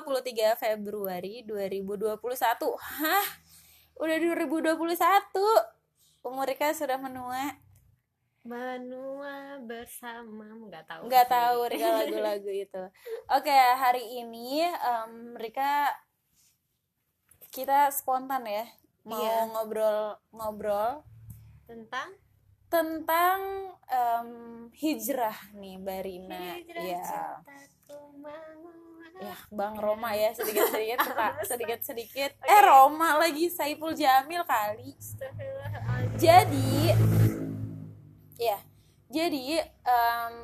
23 Februari 2021 Hah? Udah 2021 Umur Rika sudah menua Menua bersama nggak tahu nggak sih. tahu Rika lagu-lagu itu Oke hari ini em, Rika Kita spontan ya Mau Iya. ngobrol-ngobrol tentang Tentang em, hijrah nih Barina hijrah Ya cintaku. Ya Bang Roma ya sedikit sedikit Bang sedikit sedikit eh Roma lagi Saiful Jamil kali. Jadi ya jadi em,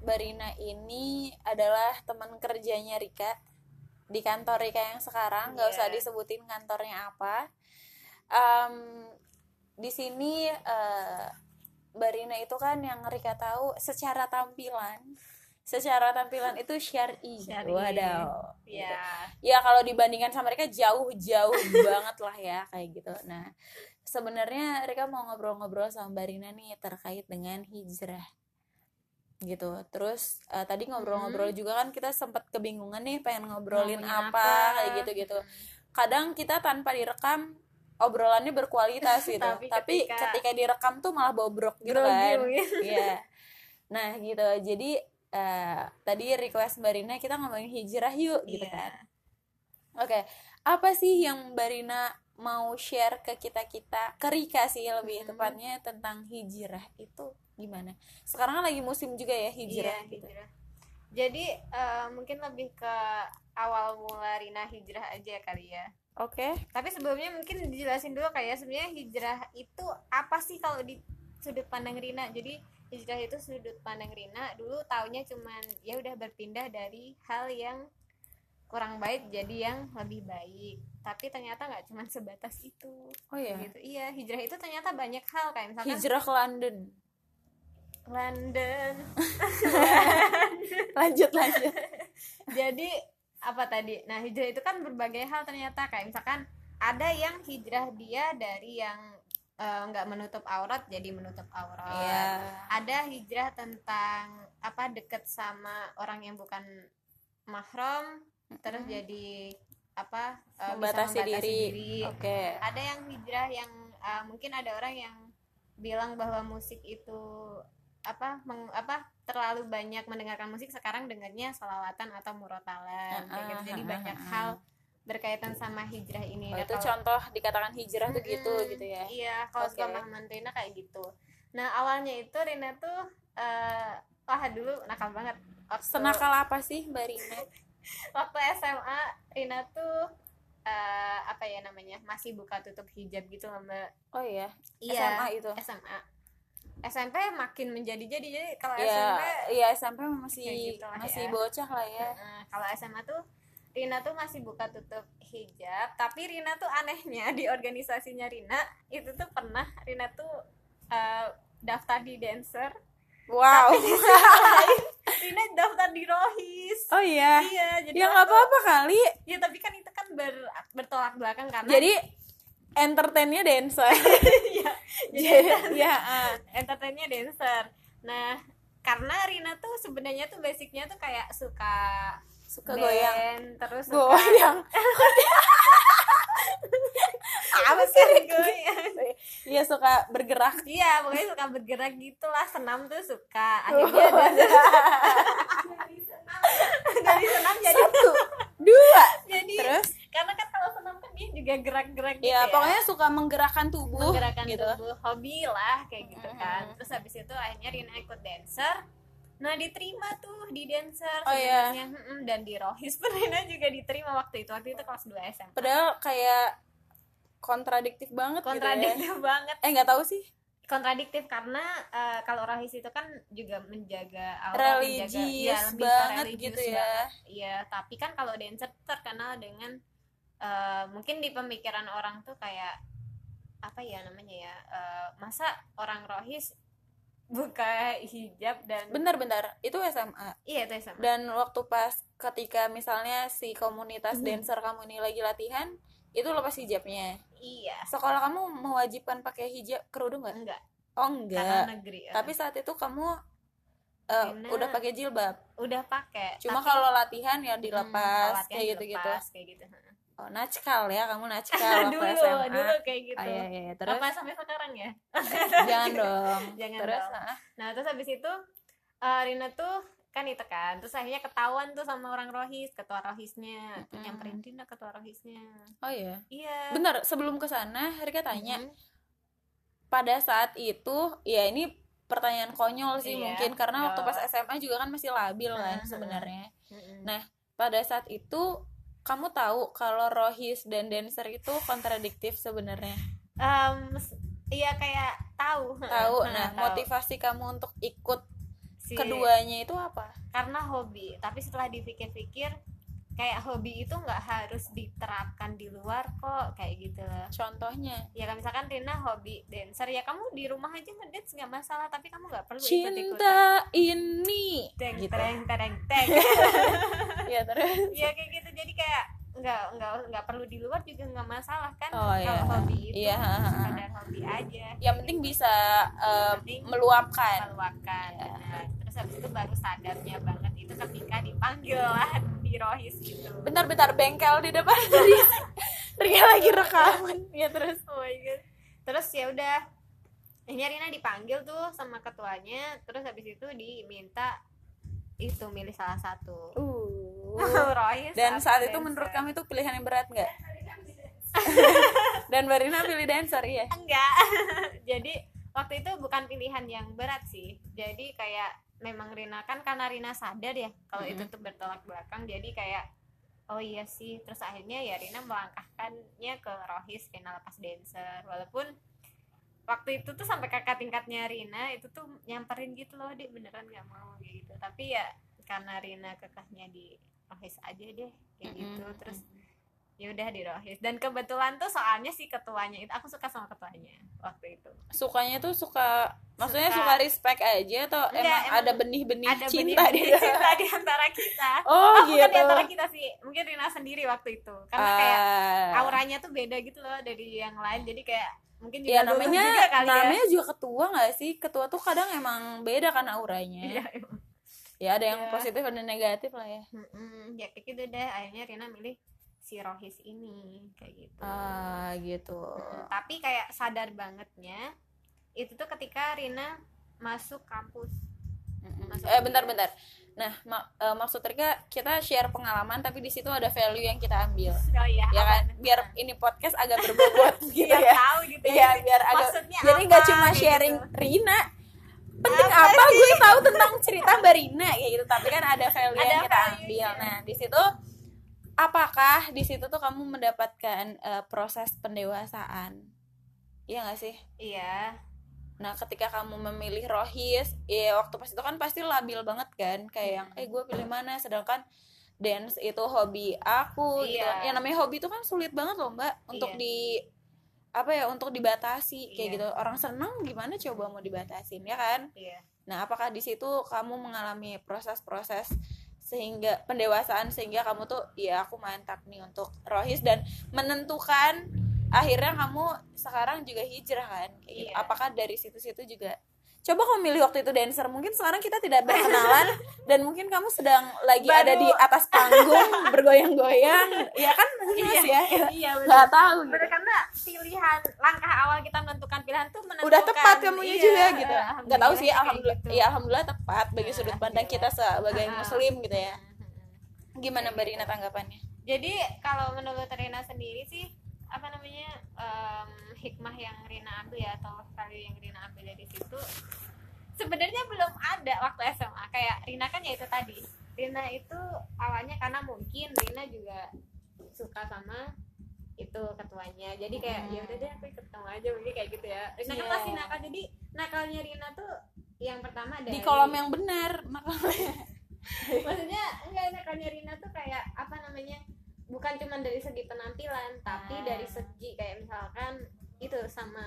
Barina ini adalah teman kerjanya Rika di kantor Rika yang sekarang. Nggak usah Iya. disebutin kantornya apa. Em, di sini eh, Barina itu kan yang Rika tahu secara tampilan secara tampilan itu syar'i Syar'i. wadaw. Gitu. Ya kalau dibandingkan sama mereka jauh-jauh banget lah ya kayak gitu. Nah sebenarnya mereka mau ngobrol-ngobrol sama Mbak Rina nih terkait dengan hijrah. Gitu. Terus eh, tadi ngobrol-ngobrol juga kan kita sempat kebingungan nih pengen ngobrolin Ngomongin apa, apa. kayak gitu gitu kadang kita tanpa direkam obrolannya berkualitas gitu. Tapi tapi, ketika- ketika... direkam tuh malah bobrok gitu kan. Iya. Nah gitu. Jadi eh, tadi request Mbak Rina kita ngomongin hijrah yuk gitu Iya. kan. Oke, apa sih yang Mbak Rina mau share ke kita kita, ke Rika sih lebih Hmm. tepatnya tentang hijrah itu gimana? Sekarang kan lagi musim juga ya hijrah Iya, gitu. hijrah. jadi eh, mungkin lebih ke awal mula Rina hijrah aja kali ya Oke. tapi sebelumnya mungkin dijelasin dulu kayak sebenarnya hijrah itu apa sih kalau di sudut pandang Rina jadi hijrah itu sudut pandang Rina dulu taunya cuman ya udah berpindah dari hal yang kurang baik jadi yang lebih baik tapi ternyata nggak cuman sebatas itu Oh iya. gitu iya hijrah itu ternyata banyak hal kayak misalkan Hijrah ke London. London Lanjut lanjut. jadi apa tadi nah hijrah itu kan berbagai hal ternyata kayak misalkan ada yang hijrah dia dari yang eh, nggak menutup aurat jadi menutup aurat Iya. Ada hijrah tentang apa deket sama orang yang bukan mahram terus Mm-mm. jadi apa eh, bisa membatasi, diri. Oke. ada yang hijrah yang eh, mungkin ada orang yang bilang bahwa musik itu apa meng- apa terlalu banyak mendengarkan musik sekarang dengarnya salawatan atau murotalan kayak gitu. jadi banyak ah, hal berkaitan sama hijrah ini Oh, Nah, itu kalau- contoh dikatakan hijrah tuh gitu gitu ya. iya kalau Oke. sepemahaman Rina kayak gitu nah awalnya itu Rina tuh eh wah dulu nakal banget waktu, Senakal apa sih Mbak Rina? waktu SMA Rina tuh eh apa ya namanya masih buka tutup hijab gitu mbak Oh iya, iya SMA itu. SMA SMP makin menjadi-jadi jadi kalau Iya, SMP iya SMP masih Kayak gitu lah masih ya. bocah lah ya. kalau SMA tuh Rina tuh masih buka tutup hijab tapi Rina tuh anehnya di organisasinya Rina itu tuh pernah Rina tuh eh, daftar di dancer Wow. tapi di sisi lain Rina daftar di Rohis Oh iya. iya jadi Ya nggak apa-apa kali. ya tapi kan itu kan ber, bertolak belakang karena Jadi entertainnya dancer. Iya, Jadi ya ah. entertainnya dancer nah karena Rina tuh sebenarnya tuh basicnya tuh kayak suka suka band, goyang. terus suka Goyang. apa sih goyang? Iya suka bergerak. iya pokoknya suka bergerak gitulah senam tuh suka. Akhirnya dari, dari senam jadi Satu, dua. jadi Terus? karena kan kalau senam kan dia juga gerak-gerak gitu Ya, ya pokoknya suka menggerakkan tubuh menggerakkan gitu. tubuh hobi lah kayak gitu kan. Terus habis itu akhirnya Rina ikut dancer. Nah diterima tuh di dancer Oh, iya. dan di rohis pun Rina juga diterima waktu itu. Waktu itu kelas 2 SMA Padahal kayak kontradiktif banget gitu ya. kontradiktif banget Eh nggak tahu sih. kontradiktif karena eh, kalau rohis itu kan juga menjaga aura, menjaga- Religius ya, lebih ke banget religius gitu ya. banget. Iya, tapi kan kalau dancer terkenal dengan eh, mungkin di pemikiran orang tuh kayak apa ya namanya ya eh, masa orang rohis buka hijab dan Bentar-bentar, itu SMA. iya itu sama Dan waktu pas ketika misalnya si komunitas Mhm. dancer kamu ini lagi latihan, itu lepas hijabnya. Iya. Sekolah kamu mewajibkan pakai hijab kerudung nggak? enggak. Oh karena enggak. negeri ya. Tapi saat itu kamu Rina- udah pakai jilbab? Udah pakai cuma tapi- kalau latihan ya Hmm, dilepas latihan kayak gitu gitu dilepas, kayak gitu oh nackal ya kamu waktu dulu SMA dulu kayak gitu. Ah, iya, iya, iya. terus? Apa sampai sekarang ya? Jangan dong. Jangan terus dong. ah, nah terus habis itu eh, Rina tuh kan ditekan terus akhirnya ketahuan tuh sama orang rohis ketua rohisnya. Tuh Mm-mm. nyamperin Rina ketua rohisnya. Oh iya? Iya. Bentar sebelum ke sana Rika tanya. Mm. pada saat itu ya ini pertanyaan konyol sih Iya, mungkin karena waktu nggak pas SMA juga kan masih labil kan Heeh, sebenarnya. Mm-mm. Nah, pada saat itu kamu tahu kalau Rohis dan dancer itu kontradiktif sebenarnya? S- iya kayak tahu. Tahu. Heeh, nah tahu. motivasi kamu untuk ikut Si- keduanya itu apa? Karena hobi. Tapi setelah dipikir-pikir kayak hobi itu nggak harus diterapkan di luar kok kayak gitu. Loh contohnya? Ya kan misalkan Rina hobi dancer ya kamu di rumah aja ngedance nggak masalah tapi kamu nggak perlu ikut ikutan cinta ini. Teng gitu. tereng tereng teng. Ya terus. Ya kayak gitu. Jadi kayak nggak nggak nggak perlu di luar juga nggak masalah kan Oh, kalau iya. hobi itu Iya, sekadar hobi aja. Yang penting bisa eh, penting meluapkan. meluapkan Iya. terus habis itu baru sadarnya banget itu ketika dipanggil lah di rohis gitu. Bentar-bentar bengkel di depan. Tadi Rika lagi rekaman. Ya terus. Oh my god. Terus ya udah akhirnya Rina dipanggil tuh sama ketuanya terus habis itu diminta itu milih salah satu. Uh dan saat itu dancer. menurut kamu itu pilihan yang berat nggak? Dan Barina pilih dancer ya enggak. Jadi waktu itu bukan pilihan yang berat sih. Jadi kayak memang Rina kan karena Rina sadar ya kalau itu Mm-mm. tuh bertolak belakang. Jadi kayak oh iya sih. Terus akhirnya ya Rina melangkahkannya ke Rohis Rina lepas dancer. Walaupun waktu itu tuh sampai kakak tingkatnya Rina itu tuh nyamperin gitu loh dia beneran gak mau? Gitu. Tapi ya karena Rina kekehnya di Rohis aja deh kayak gitu. Mm-mm. terus ya udah di Rohis. Dan kebetulan tuh soalnya si ketuanya itu aku suka sama ketuanya waktu itu. Sukanya tuh suka maksudnya Suka. suka respect aja atau Enggak, emang, emang ada benih-benih cinta benih-benih di cinta di antara kita. Oh, bukan gitu. di antara kita sih mungkin Rina sendiri waktu itu. Karena kayak Ah. auranya tuh beda gitu loh dari yang lain. Jadi kayak mungkin ya juga luluh namanya juga kali namanya juga ketua nggak sih? Ketua tuh kadang emang beda kan auranya. Ya ya ada yang Iya. positif ada negatif lah ya. Mm-mm, ya kayak gitu deh. Akhirnya Rina milih si Rohis ini kayak gitu. Ah gitu. Mm, tapi kayak sadar bangetnya itu tuh ketika Rina masuk kampus. Mm-mm. Masuk eh bentar-bentar nah mak- eh, maksud Rika kita share pengalaman tapi di situ ada value yang kita ambil. Oh iya ya kan? apa? biar ini podcast agak berbobot gitu Biar ya. tahu gitu Iya biar agak Maksudnya jadi nggak cuma kayak sharing gitu. Rina penting Apa apa, gue tahu tentang cerita Mbak Rina kayak gitu. Tapi kan ada value Ada yang kita ambil. Nah di situ apakah di situ tuh kamu mendapatkan eh, proses pendewasaan? Iya nggak sih? Iya. Nah ketika kamu memilih rohis ya waktu pas itu kan pasti labil banget kan? Kayak yang Hmm. eh gue pilih mana? Sedangkan dance itu hobi aku gitu. Iya. yang namanya hobi itu kan sulit banget loh mbak untuk Iya. di apa ya untuk dibatasi kayak Iya. gitu orang seneng gimana coba mau dibatasin ya kan iya nah apakah di situ kamu mengalami proses-proses sehingga pendewasaan sehingga kamu tuh ya aku mantap nih untuk rohis dan menentukan akhirnya kamu sekarang juga hijrah kan kayak gitu. Iya. apakah dari situ-situ juga coba kamu milih waktu itu dancer. Mungkin sekarang kita tidak berkenalan dan mungkin kamu sedang lagi Baru- ada di atas panggung bergoyang-goyang. Ya kan mas ya? iya nggak tahu. Gitu. Bener, karena pilihan langkah awal kita menentukan pilihan tuh menentukan. Udah tepat kamunya iya, juga gitu. Nggak tahu sih alhamdulillah gitu. ya alhamdulillah tepat bagi Nah, sudut pandang kita sebagai muslim gitu ya. Gimana mbak Rina tanggapannya? Jadi kalau menurut Rina sendiri sih apa namanya em, hikmah yang Rina ambil ya atau value yang Rina ambil dari situ sebenarnya belum ada waktu SMA kayak Rina kan ya itu tadi. Rina itu awalnya karena mungkin Rina juga suka sama itu ketuanya. Jadi kayak Hmm. ya udah deh aku ikut kamu aja mungkin kayak gitu ya. Rina kan Iya. pasti nakal. Jadi nakalnya Rina tuh yang pertama dari di kolom yang benar maksudnya enggak nakalnya Rina tuh kayak apa namanya bukan cuma dari segi penampilan tapi Ah. dari segi kayak misalkan itu sama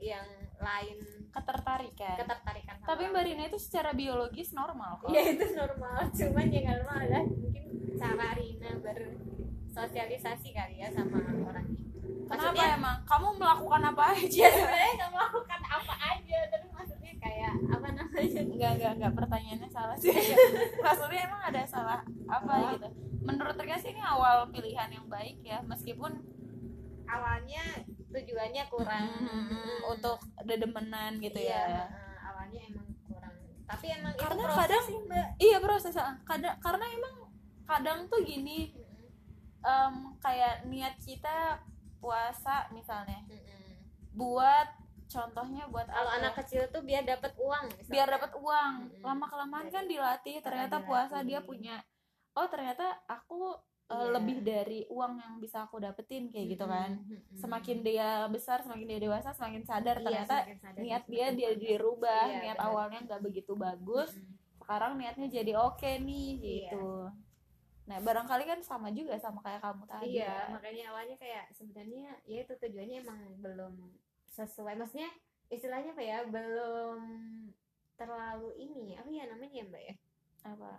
yang lain ketertarikan. ketertarikan sama tapi mbak Rina itu secara biologis normal kok. Ya itu normal. Cuman yang normal adalah mungkin cara Rina bersosialisasi kali ya sama orang itu kenapa maksudnya emang? Kamu melakukan apa aja? Ya sebenarnya nggak melakukan apa aja tapi maksudnya kayak apa namanya? Enggak enggak enggak pertanyaannya salah adalah apa Oh. gitu? Menurut Rika sih ini awal pilihan yang baik ya meskipun awalnya tujuannya kurang mm, untuk dedemenan gitu Iya, ya. awalnya emang kurang. Tapi emang Karena itu kadang- sih mbak. Iya proses kadang karena emang kadang tuh gini em, kayak niat kita puasa misalnya mm-mm. buat contohnya buat kalau anak ya? kecil tuh biar dapat uang misalnya. biar dapat uang Mm-mm. lama kelamaan kan dilatih ternyata dilatih. puasa dia punya oh ternyata aku uh, Iya. lebih dari uang yang bisa aku dapetin kayak gitu kan Mm-mm, mm-mm. semakin dia besar semakin dia dewasa semakin sadar Iya, ternyata semakin sadar, niat dia dia dirubah Iya, niat benar. awalnya nggak begitu bagus Mm-mm. sekarang niatnya jadi oke nih Iya. gitu nah barangkali kan sama juga sama kayak kamu tadi iya kan. makanya awalnya kayak sebenarnya ya itu tujuannya emang belum sesuai. Maksudnya istilahnya apa ya? Belum terlalu ini. Apa ya namanya ya mbak ya? Apa?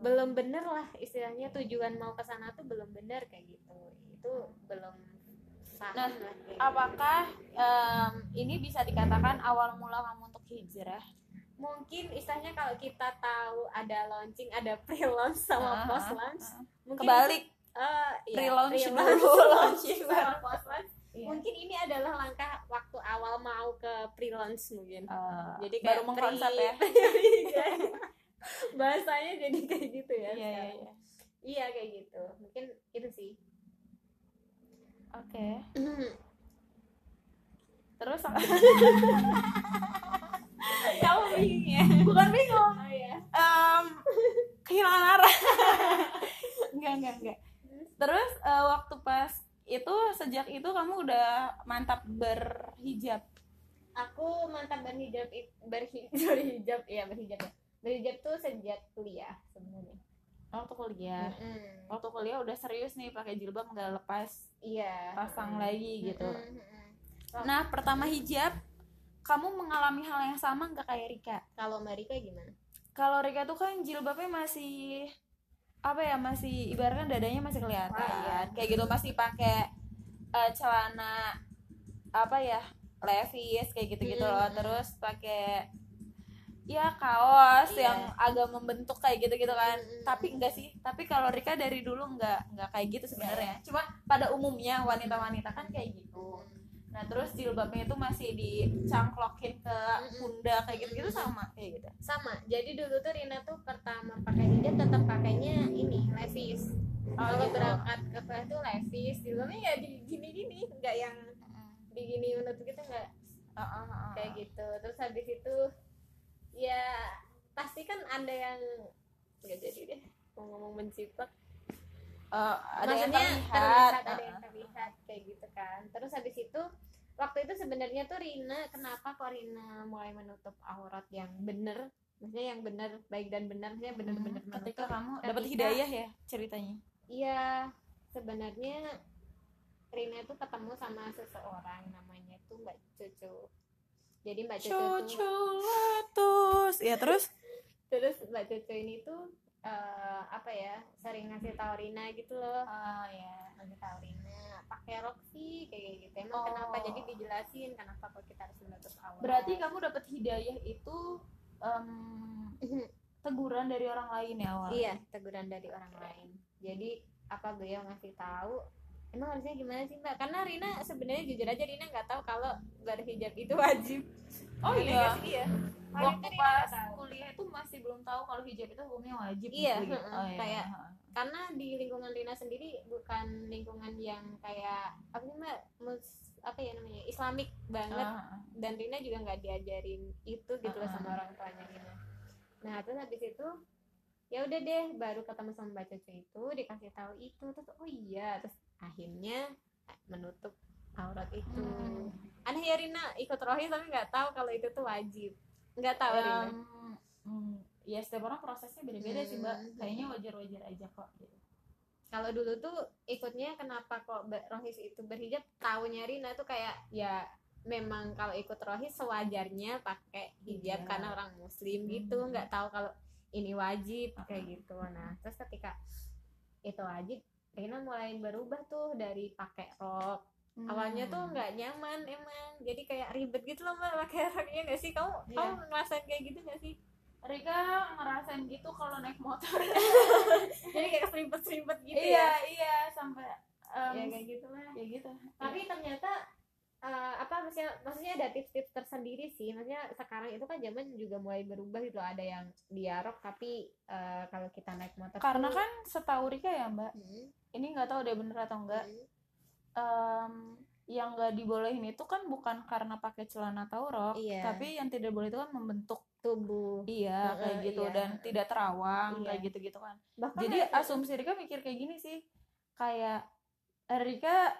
Belum. Bener lah istilahnya. Tujuan mau ke sana tuh belum bener kayak gitu. Itu belum paham Nah, lah gitu. apakah em, ini bisa dikatakan awal mula kamu untuk hijrah? Mungkin istilahnya kalau kita tahu ada launching ada pre launch sama Ah, post ah, launch ah. mungkin kebalik. eh, iya, Pre-launch pre-launch, dulu, launching launching sama post launch Iya. mungkin ini adalah langkah waktu awal mau ke pre launch mungkin. Eh, jadi baru kayak mengkonsep pre- ya. Iya. bahasanya jadi kayak gitu ya iya iya iya. Iya kayak gitu. Mungkin itu sih. Oke. Terus kamu bingung ya? Bukan bingung. Oh ya Em, kehilangan arah. Enggak enggak enggak. Terus eh, waktu pas itu sejak itu kamu udah mantap berhijab? Aku mantap berhijab it- berhi- berhijab ya berhijab ya. Berhijab tuh sejak kuliah sebenarnya. Waktu kuliah? Mm-mm. waktu kuliah udah serius nih pakai jilbab nggak lepas iya. pasang lagi gitu. Mm-mm, mm-mm. nah pertama hijab kamu mengalami hal yang sama nggak kayak Rika? Kalau Marika gimana? Kalau Rika tuh kan jilbabnya masih apa ya masih ibaratnya dadanya masih kelihatan Wah, iya. kayak gitu masih pakai eh, celana apa ya levis kayak gitu gitu loh Mm-mm. terus pakai ya kaos Iya. yang agak membentuk kayak gitu gitu kan Mm-mm. tapi enggak sih tapi kalau Rika dari dulu enggak enggak kayak gitu sebenarnya cuma pada umumnya wanita-wanita kan kayak gitu nah terus jilbabnya itu masih dicangklokin ke Mm-mm. pundak kayak gitu gitu sama kayak gitu sama jadi dulu tuh Rina tuh pertama pakai hijab tetap levis kalau gitu. berangkat ke kelas tuh levis jilbabnya ya di gini gini nggak yang di gini menutup gitu nggak kayak gitu. Terus habis itu ya pasti kan ada yang nggak jadi deh mau ngomong menciplak Eh, ada yang maksudnya terlihat, terlihat ada Heeh. yang terlihat kayak gitu kan. Terus habis itu waktu itu sebenarnya tuh Rina kenapa kok Rina mulai menutup aurat yang bener? Maksudnya yang bener baik dan benar maksudnya bener-bener Hmm, ketika menutup. kamu dapat hidayah ya ceritanya iya sebenarnya Rina itu ketemu sama seseorang namanya tuh Mbak Cucu. Jadi Mbak Cucu tuh Cocolatus ya terus? Terus Mbak Cucu ini tuh eh, apa ya sering ngasih tau Rina gitu loh. Ah ya ngasih tau Rina pakai rok sih kayak gitu. Emang Oh. kenapa? Jadi dijelasin kenapa kok kita harus menutup aurat berarti kamu dapat hidayah itu em, teguran dari orang lain ya awal iya teguran dari orang lain jadi apa beliau ngasih tahu? Emang harusnya gimana sih mbak? Karena Rina sebenarnya jujur aja Rina nggak tahu kalau berhijab itu wajib. Oh iya iya. Waktu pas kuliah itu masih belum tahu kalau hijab itu hukumnya wajib Iya, gitu. heeh, oh, iya. kayak- heeh. karena di lingkungan Rina sendiri bukan lingkungan yang kayak apa sih mbak? Mus apa ya namanya? Islamik banget. Ah. dan Rina juga nggak diajarin itu gitu loh sama orang tuanya Rina. Nah terus habis itu ya udah deh baru ketemu sama mbak Cucu itu dikasih tahu itu terus oh iya terus akhirnya menutup aurat itu Hmm. aneh ya Rina ikut rohis tapi nggak tahu kalau itu tuh wajib nggak tahu Rina Em, hmm, ya setiap orang prosesnya beda-beda sih mbak Hmm. kayaknya wajar-wajar aja kok gitu. kalau dulu tuh ikutnya kenapa kok rohis itu berhijab tahunya Rina tuh kayak ya memang kalau ikut rohis sewajarnya pakai hijab Iya. karena orang muslim gitu Hmm. nggak tahu kalau ini wajib kayak gitu. Nah terus ketika itu wajib Rina mulai berubah tuh dari pakai rok. Awalnya tuh Hmm. nggak nyaman emang. Jadi kayak ribet gitu loh mbak pakai rok ya nggak sih? Kamu Iya. kamu ngerasain kayak gitu nggak sih? Rika ngerasain gitu kalau naik motor. Jadi kayak seribet-seribet gitu iya ya? iya sampai um, ya kayak gitu lah. ya gitu. Tapi ternyata eh, apa maksudnya maksudnya ada tips-tips tersendiri sih maksudnya sekarang itu kan zaman juga mulai berubah gitu ada yang dialog tapi eh, kalau kita naik motor karena tuh- kan setahu Rika ya mbak Hmm, ini nggak tahu deh bener atau enggak hmm. em, yang nggak dibolehin itu kan bukan karena pakai celana atau rok Iya. tapi yang tidak boleh itu kan membentuk tubuh iya Heeh, kayak gitu iya. dan tidak terawang Iya. kayak gitu gitu kan bahkan jadi asumsi Rika mikir kayak gini sih kayak Rika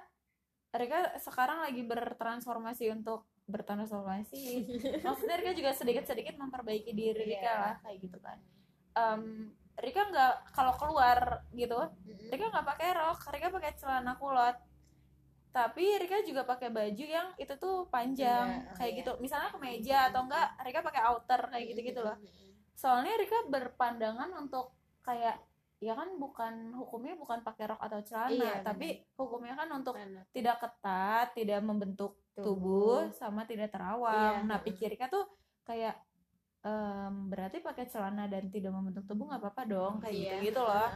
Rika sekarang lagi bertransformasi untuk bertransformasi maksudnya Rika juga sedikit-sedikit memperbaiki diri Iya. Rika lah kayak gitu kan Em, Rika nggak kalau keluar gitu Mm-mm. Rika nggak pakai rok Rika pakai celana kulot tapi Rika juga pakai baju yang itu tuh panjang Iya, kayak iya. gitu misalnya kemeja atau enggak Rika pakai outer kayak gitu gitu loh soalnya Rika berpandangan untuk kayak ya kan bukan hukumnya bukan pakai rok atau celana Iya, tapi hukumnya kan untuk Benar. tidak ketat tidak membentuk tubuh, sama tidak terawang Iya. nah pikir Rika tuh kayak em, berarti pakai celana dan tidak membentuk tubuh nggak apa-apa dong kayak Iya. gitu gitu loh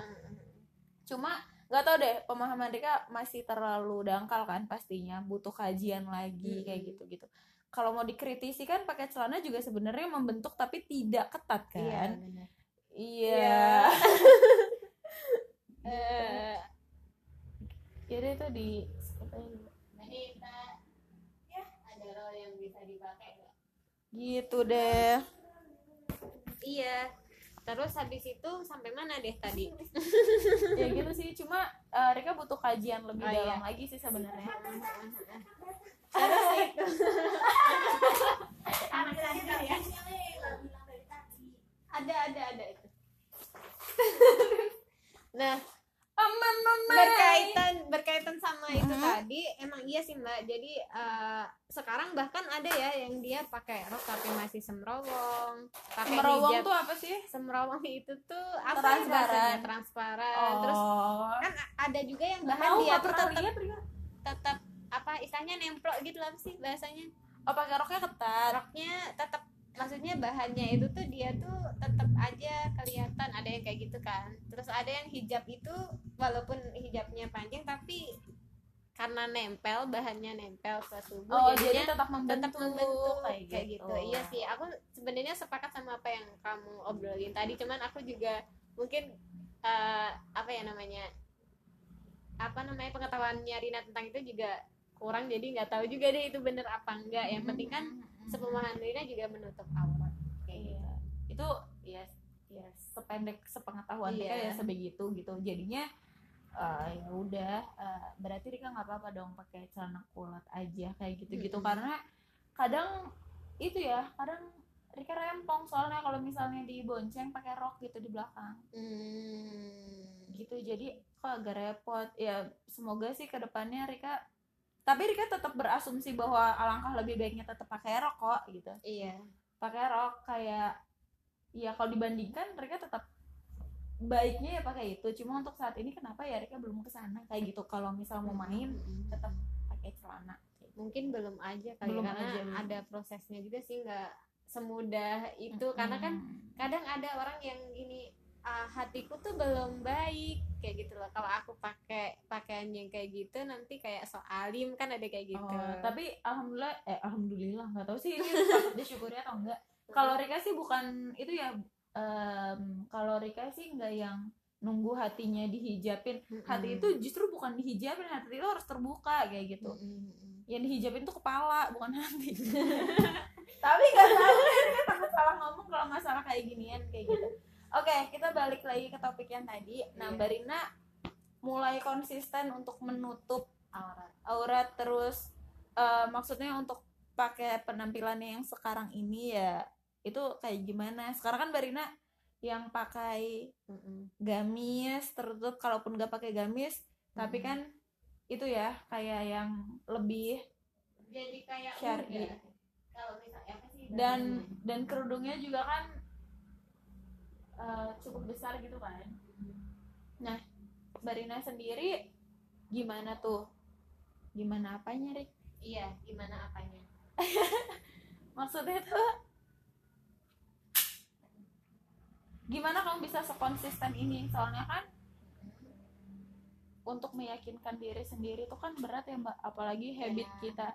cuma nggak tau deh pemahaman Rika masih terlalu dangkal kan pastinya butuh kajian lagi kayak Mm-mm. gitu gitu kalau mau dikritisi kan pakai celana juga sebenarnya membentuk tapi tidak ketat iya kan benar. iya Eh, jadi itu di kita ya ada role yang bisa dipakai nggak? gitu deh. Iya. Terus habis itu sampai mana deh tadi? Ya gitu sih cuma eh, Rika butuh kajian lebih Oh, dalam iya. lagi sih sebenarnya. Terus itu. Ada ada ada itu. Nah iya sih mbak. Jadi eh, sekarang bahkan ada ya yang dia pakai rok tapi masih semrawong pakai merowong hijab tuh apa sih? Semrawong itu tuh apa ya Transparan. bahasanya? transparan. Terus oh. kan ada juga yang bahan tahu dia tetap lihat tetap apa istilahnya nemplok gitu lah sih bahasanya? Oh pakai roknya ketat. Roknya tetap maksudnya bahannya itu tuh dia tuh tetap aja kelihatan ada yang kayak gitu kan. Terus ada yang hijab itu walaupun hijabnya panjang tapi karena nempel bahannya nempel ke tubuh oh jadi jadinya tetap membentuk, tetap membentuk kayak, kayak gitu. iya sih aku sebenarnya sepakat sama apa yang kamu obrolin tadi cuman aku juga mungkin eh, apa ya namanya apa namanya pengetahuannya Rina tentang itu juga kurang jadi nggak tahu juga deh itu bener apa enggak. Yang penting kan sepemahaman Rina juga menutup aurat kayak gitu. Iya itu ya ya sependek sepengetahuan Iya. ya sebegitu gitu. Jadinya eh, ya udah eh, berarti Rika nggak apa-apa dong pakai celana kulot aja kayak gitu gitu Mm-mm. karena kadang itu ya kadang Rika rempong. Soalnya kalau misalnya dibonceng pakai rok gitu di belakang. Hmm. gitu jadi kok agak repot. Ya semoga sih ke depannya Rika tapi Rika tetap berasumsi bahwa alangkah lebih baiknya tetap pakai rok kok gitu. Iya. Pakai rok kayak ya kalau dibandingkan Rika tetap baiknya ya pakai itu. Cuma untuk saat ini kenapa ya Rika belum ke sana kayak gitu. Kalau misal mau main Mm-mm. tetap pakai celana. Mungkin belum aja kali Belum karena aja, ada prosesnya juga sih nggak semudah itu. Karena kan kadang ada orang yang gini "Ah, hatiku tuh belum baik kayak gitu loh. Kalau aku pakai pakaian yang kayak gitu nanti kayak so alim kan ada kayak gitu. Oh, tapi alhamdulillah eh alhamdulillah nggak tahu sih ini patut disyukuri atau enggak. Kalau Rika sih bukan itu ya em, kalau Rika sih nggak yang nunggu hatinya dihijabin hati itu justru bukan dihijabin hati itu harus terbuka kayak gitu. Mm-mm. yang dihijabin tuh kepala bukan hati. Tapi nggak tahu Rika takut salah ngomong kalau masalah kayak ginian kayak gitu. Oke kita balik lagi ke topik yang tadi. Nah Iya. Mbak Rina mulai konsisten untuk menutup aurat. aurat terus eh, maksudnya untuk pakai penampilannya yang sekarang ini ya itu kayak gimana? Sekarang kan Barina yang pakai gamis tertutup. Kalaupun nggak pakai gamis tapi Mm-mm. kan itu ya kayak yang lebih jadi kayak Syar'i. kalau misalnya apa sih? Dan dan kerudungnya juga kan eh, cukup besar gitu kan. Nah Barina sendiri gimana tuh? Gimana apanya Rik? Iya gimana apanya? Maksudnya tuh gimana kamu bisa sekonsisten ini? Soalnya kan untuk meyakinkan diri sendiri itu kan berat ya mbak. Apalagi habit Iya. kita.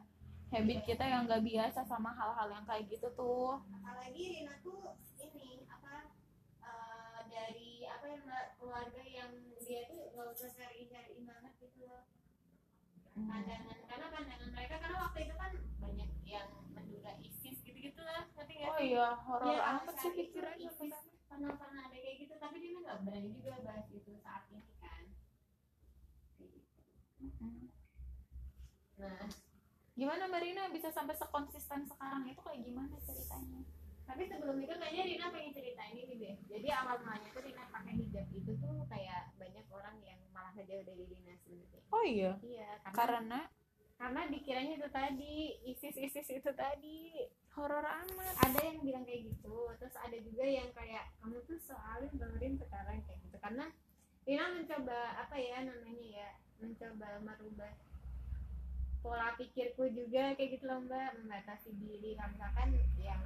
Habit kita yang nggak biasa sama hal-hal yang kayak gitu tuh. Apalagi Rina tuh ini apa eh, dari apa ya mbak keluarga yang dia tuh nggak usah cari-cari banget gitu loh. Pandangan karena pandangan mereka karena waktu itu kan banyak yang menduga ISIS gitu-gitu lah ngerti nggak oh iya horor Iya, amat sih pikirannya pernah pernah ada kayak gitu tapi dia nggak berani juga bahas itu saat ini kan. Gitu. Nah gimana mbak Rina? Bisa sampai sekonsisten sekarang itu kayak gimana ceritanya? Tapi sebelum itu kayaknya Rina pengen cerita ini nih deh. Jadi awal mulanya tuh Rina pakai hijab itu tuh kayak banyak orang yang malah ngejauh dari Rina sebenarnya. Oh iya? Iya karena karena? karena dikiranya itu tadi ISIS ISIS itu tadi horor amat. Ada yang bilang kayak gitu terus ada juga yang kayak kamu tuh soalin dengerin sekarang kayak gitu. Karena Rina mencoba apa ya namanya ya mencoba merubah pola pikirku juga kayak gitu loh mbak. Membatasi diri kalau misalkan yang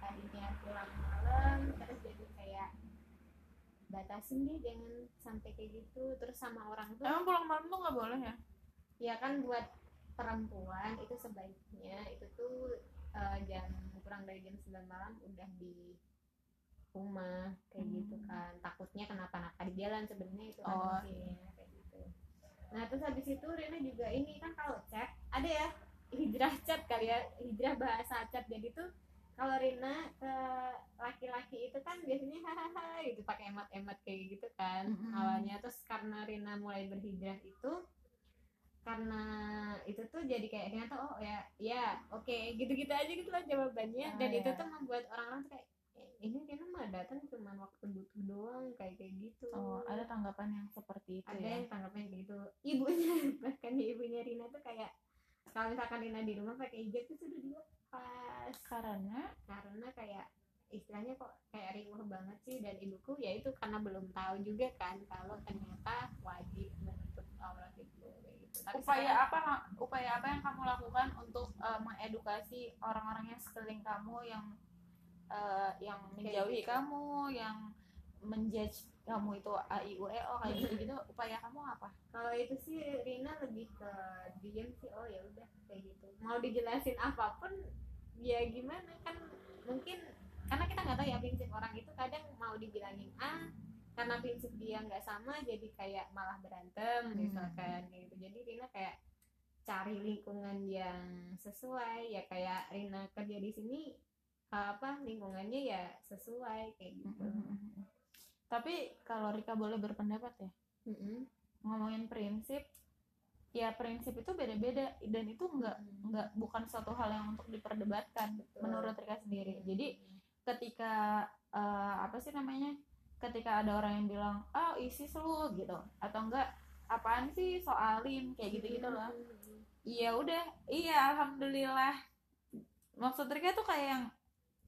tadinya pulang malam terus jadi kayak batasin deh jangan sampai kayak gitu. Terus sama orang tuh emang pulang malam tuh nggak boleh ya? Ya kan buat perempuan itu sebaiknya itu tuh eh, jam kurang dari jam 9 malam udah di rumah kayak Hmm. gitu kan takutnya kenapa-napa di jalan sebenarnya itu kan Oh. mungkin, kayak gitu nah terus habis itu Rina juga ini kan kalau chat ada ya hijrah chat kali ya hijrah bahasa chat jadi tuh kalau Rina ke laki-laki itu kan biasanya hahaha gitu pakai emat-emat kayak gitu kan Mm-mm. awalnya terus karena Rina mulai berhijrah itu karena itu tuh jadi kayak ternyata oh ya ya oke gitu-gitu aja gitu lah jawabannya. Ah, dan itu ya. tuh membuat orang-orang tuh kayak "Eh, ini Rina mah datang cuma waktu butuh doang kayak kayak gitu. Oh ada tanggapan yang seperti itu ada ya? yang tanggapnya kayak gitu. Ibunya bahkan ibunya Rina tuh kayak kalau misalkan Rina di rumah pakai hijab tuh sudah dilepas. Karena? Karena kayak istilahnya kok kayak riuh banget sih dan ibuku ya itu karena belum tahu juga kan kalau ternyata wajib menutup aurat itu gitu. Tapi upaya sekarang- apa upaya apa yang kamu lakukan untuk eh, mengedukasi orang-orang yang sekeliling kamu yang eh, yang menjauhi gitu. kamu yang menjudge kamu itu a i u e o kayak gitu gitu upaya kamu apa kalau itu sih Rina lebih ke diem sih oh ya udah kayak gitu mau dijelasin apa pun ya gimana kan mungkin karena kita nggak tahu ya prinsip orang itu kadang mau dibilangin A karena prinsip dia nggak sama jadi kayak malah berantem Hmm. misalkan gitu jadi Rina kayak cari lingkungan yang sesuai ya kayak Rina kerja di sini apa lingkungannya ya sesuai kayak gitu tapi kalau Rika boleh berpendapat ya Mm-mm. ngomongin prinsip ya prinsip itu beda-beda dan itu enggak Mm-mm. enggak bukan suatu hal yang untuk diperdebatkan Betul. menurut Rika sendiri jadi ketika eh, apa sih namanya ketika ada orang yang bilang ah ISIS lu gitu. Atau enggak apaan sih soalin kayak gitu gitu loh. Iya udah. Iya alhamdulillah. Maksud Rika tuh kayak yang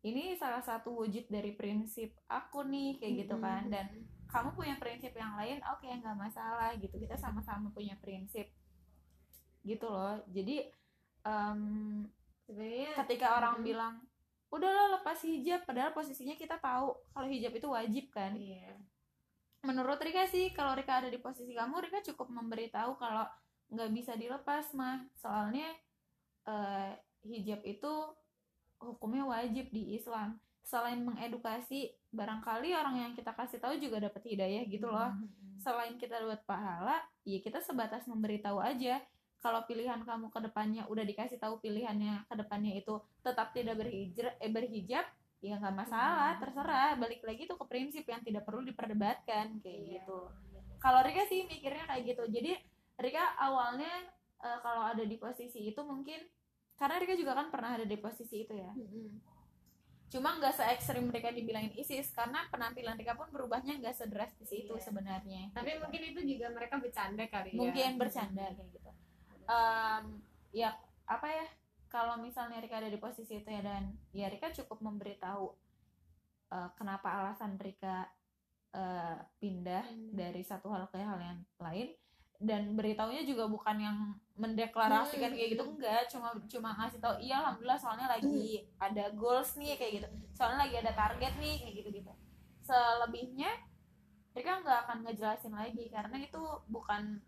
ini salah satu wujud dari prinsip aku nih kayak gitu kan. Dan kamu punya prinsip yang lain oke nggak masalah gitu. Kita sama-sama punya prinsip. Gitu loh. Jadi sebenarnya ketika orang bilang udahlah lepas hijab. Padahal posisinya kita tahu kalau hijab itu wajib kan? Iya. Menurut Rika sih kalau Rika ada di posisi kamu Rika cukup memberitahu kalau nggak bisa dilepas mah. Soalnya eh, hijab itu hukumnya wajib di Islam. Selain mengedukasi barangkali orang yang kita kasih tahu juga dapat hidayah gitu loh. Selain kita dapat pahala ya kita sebatas memberitahu aja kalau pilihan kamu ke depannya udah dikasih tahu pilihannya ke depannya itu tetap tidak berhijrah eh berhijab ya nggak masalah Hmm. terserah. Balik lagi tuh ke prinsip yang tidak perlu diperdebatkan kayak Iya. gitu. kalau Rika sih mikirnya kayak gitu. Jadi Rika awalnya eh, kalau ada di posisi itu mungkin karena Rika juga kan pernah ada di posisi itu ya. Cuma nggak se ekstrim Rika dibilangin ISIS karena penampilan Rika pun berubahnya nggak sedrastis itu Iya. sebenarnya tapi mungkin itu juga mereka bercanda kali ya. Mungkin bercanda kayak gitu Em, ya apa ya kalau misalnya Rika ada di posisi itu ya dan ya Rika cukup memberitahu eh, kenapa alasan Rika eh, pindah Hmm. dari satu hal ke hal yang lain dan beritahunya juga bukan yang mendeklarasikan Hmm. kayak gitu enggak cuma cuma ngasih tahu iya alhamdulillah soalnya lagi ada goals nih kayak gitu soalnya lagi ada target nih kayak gitu gitu selebihnya Rika nggak akan ngejelasin lagi karena itu bukan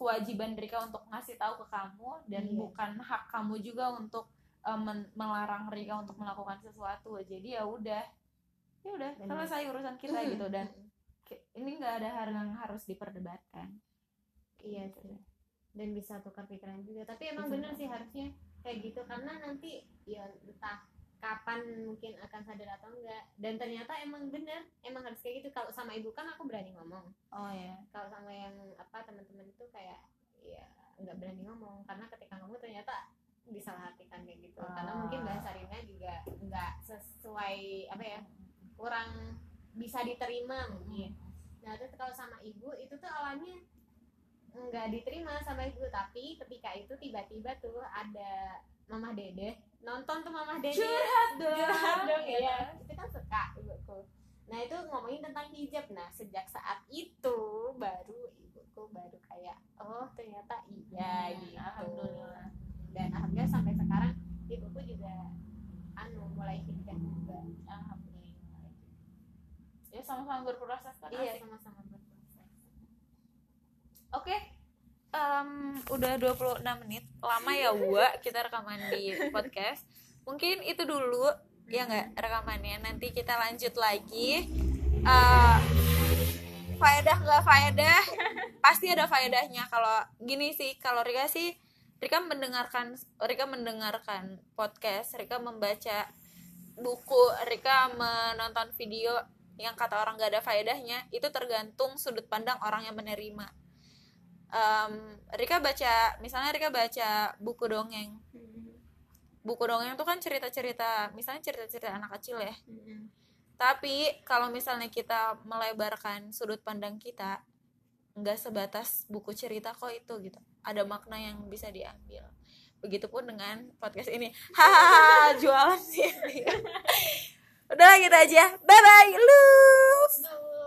kewajiban Rika untuk ngasih tahu ke kamu dan Iya. bukan hak kamu juga untuk men- melarang Rika untuk melakukan sesuatu. Jadi ya udah ya udah selesai urusan kita gitu dan ini nggak ada hal yang harus diperdebatkan. Iya Gitu. sih. Dan bisa tukar pikiran juga. Tapi emang bener sih harusnya kayak gitu. Karena nanti ya entah kapan mungkin akan sadar atau enggak. Dan ternyata emang bener emang harus kayak gitu. Kalau sama ibu kan aku berani ngomong. Oh ya kalau sama yang apa teman-teman itu kayak ya nggak berani ngomong karena ketika ngomong ternyata disalahartikan kayak gitu. Karena Ah. mungkin bahasa Rina juga nggak sesuai apa ya kurang bisa diterima mungkin. Nah terus kalau sama ibu itu tuh awalnya nggak diterima sama ibu. Tapi ketika itu tiba-tiba tuh ada mamah dede. Nonton tuh mamah dede. Curhat dong. Curhat dong ya Iya. itu kan suka ibuku nah itu ngomongin tentang hijab. Nah sejak saat itu baru ibuku baru kayak oh ternyata iya Hmm, gitu. alhamdulillah. Dan alhamdulillah sampai sekarang ibuku juga anu mulai hijab juga. Alhamdulillah. Ya sama-sama berproses kan? Iya sama-sama berproses. Oke. Em, udah 26 menit. Lama ya, Wa, kita rekaman di podcast. Mungkin itu dulu ya nggak rekamannya. Nanti kita lanjut lagi. Eh faedah nggak faedah? Pasti ada faedahnya kalau gini sih, kalau Rika sih Rika mendengarkan Rika mendengarkan podcast, Rika membaca buku, Rika menonton video yang kata orang gak ada faedahnya, itu tergantung sudut pandang orang yang menerima em, Rika baca misalnya Rika baca buku dongeng buku dongeng tuh kan cerita-cerita misalnya cerita-cerita anak kecil ya. Tapi kalau misalnya kita melebarkan sudut pandang kita nggak sebatas buku cerita kok itu gitu. Ada makna yang bisa diambil. Begitupun dengan podcast ini. Hahaha jualan sih. Udah gitu aja. Bye bye Duh.